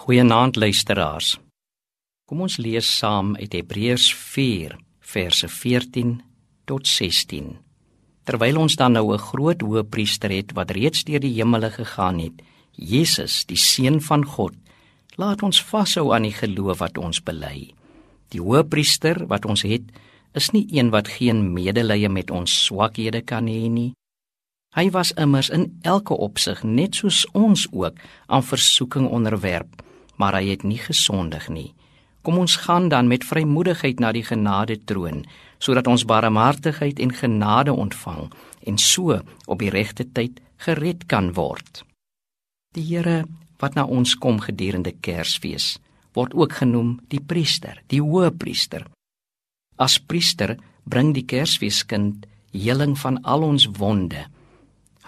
Goeienaand luisteraars. Kom ons lees saam uit Hebreërs 4 verse 14 tot 16. Terwyl ons dan nou 'n groot hoëpriester het wat reeds deur die hemele gegaan het, Jesus, die seun van God, laat ons vashou aan die geloof wat ons bely. Die hoëpriester wat ons het, is nie een wat geen medelee met ons swakhede kan hê nie. Hy was immers in elke opsig net soos ons ook aan versoeking onderwerp, maar hy het nie gesondig nie. Kom ons gaan dan met vrymoedigheid na die genade troon, sodat ons barmhartigheid en genade ontvang en so op die regte tyd gered kan word. Die Here wat na ons kom gedurende Kersfees, word ook genoem die priester, die hoëpriester. As priester bring die Kersfeeskind heling van al ons wonde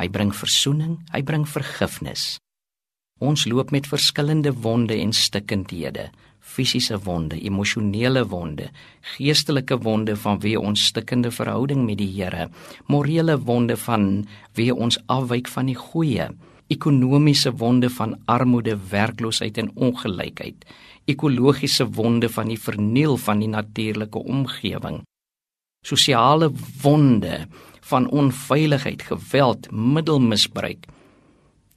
Hy bring verzoening, hy bring vergifnis. Ons loop met verskillende wonde en stikkendhede, fisiese wonde, emosionele wonde, geestelike wonde van wie ons stikkende verhouding met die Here, morele wonde van wie ons afwyk van die goeie, ekonomiese wonde van armoede, werkloosheid en ongelykheid, ekologiese wonde van die verniel van die natuurlike omgewing, sosiale wonde van onveiligheid, geweld, middelmisbruik.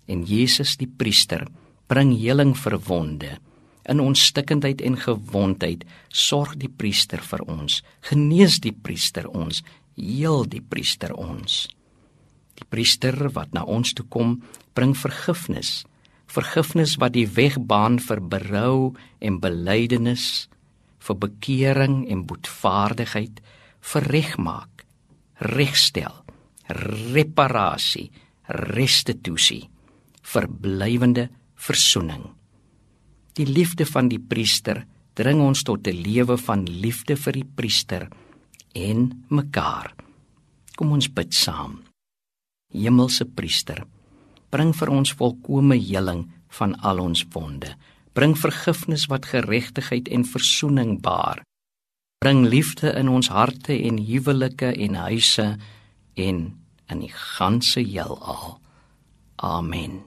En Jesus die priester bring heling vir wonde. In ons stikkindheid en gewondheid sorg die priester vir ons. Genees die priester ons, heel die priester ons. Die priester wat na ons toe kom, bring vergifnis. Vergifnis wat die weg baan vir berou en belydenis, vir bekering en boetvaardigheid, vir regmaak regstel, reparasie, restituisie, verblywende verzoening. Die liefde van die priester dring ons tot 'n lewe van liefde vir die priester en mekaar. Kom ons bid saam. Hemelse priester, bring vir ons volkomme heling van al ons wonde. Bring vergifnis wat geregtigheid en verzoening baar bring liefde in ons harte en huwelike en huise en in die ganse heelal. Amen.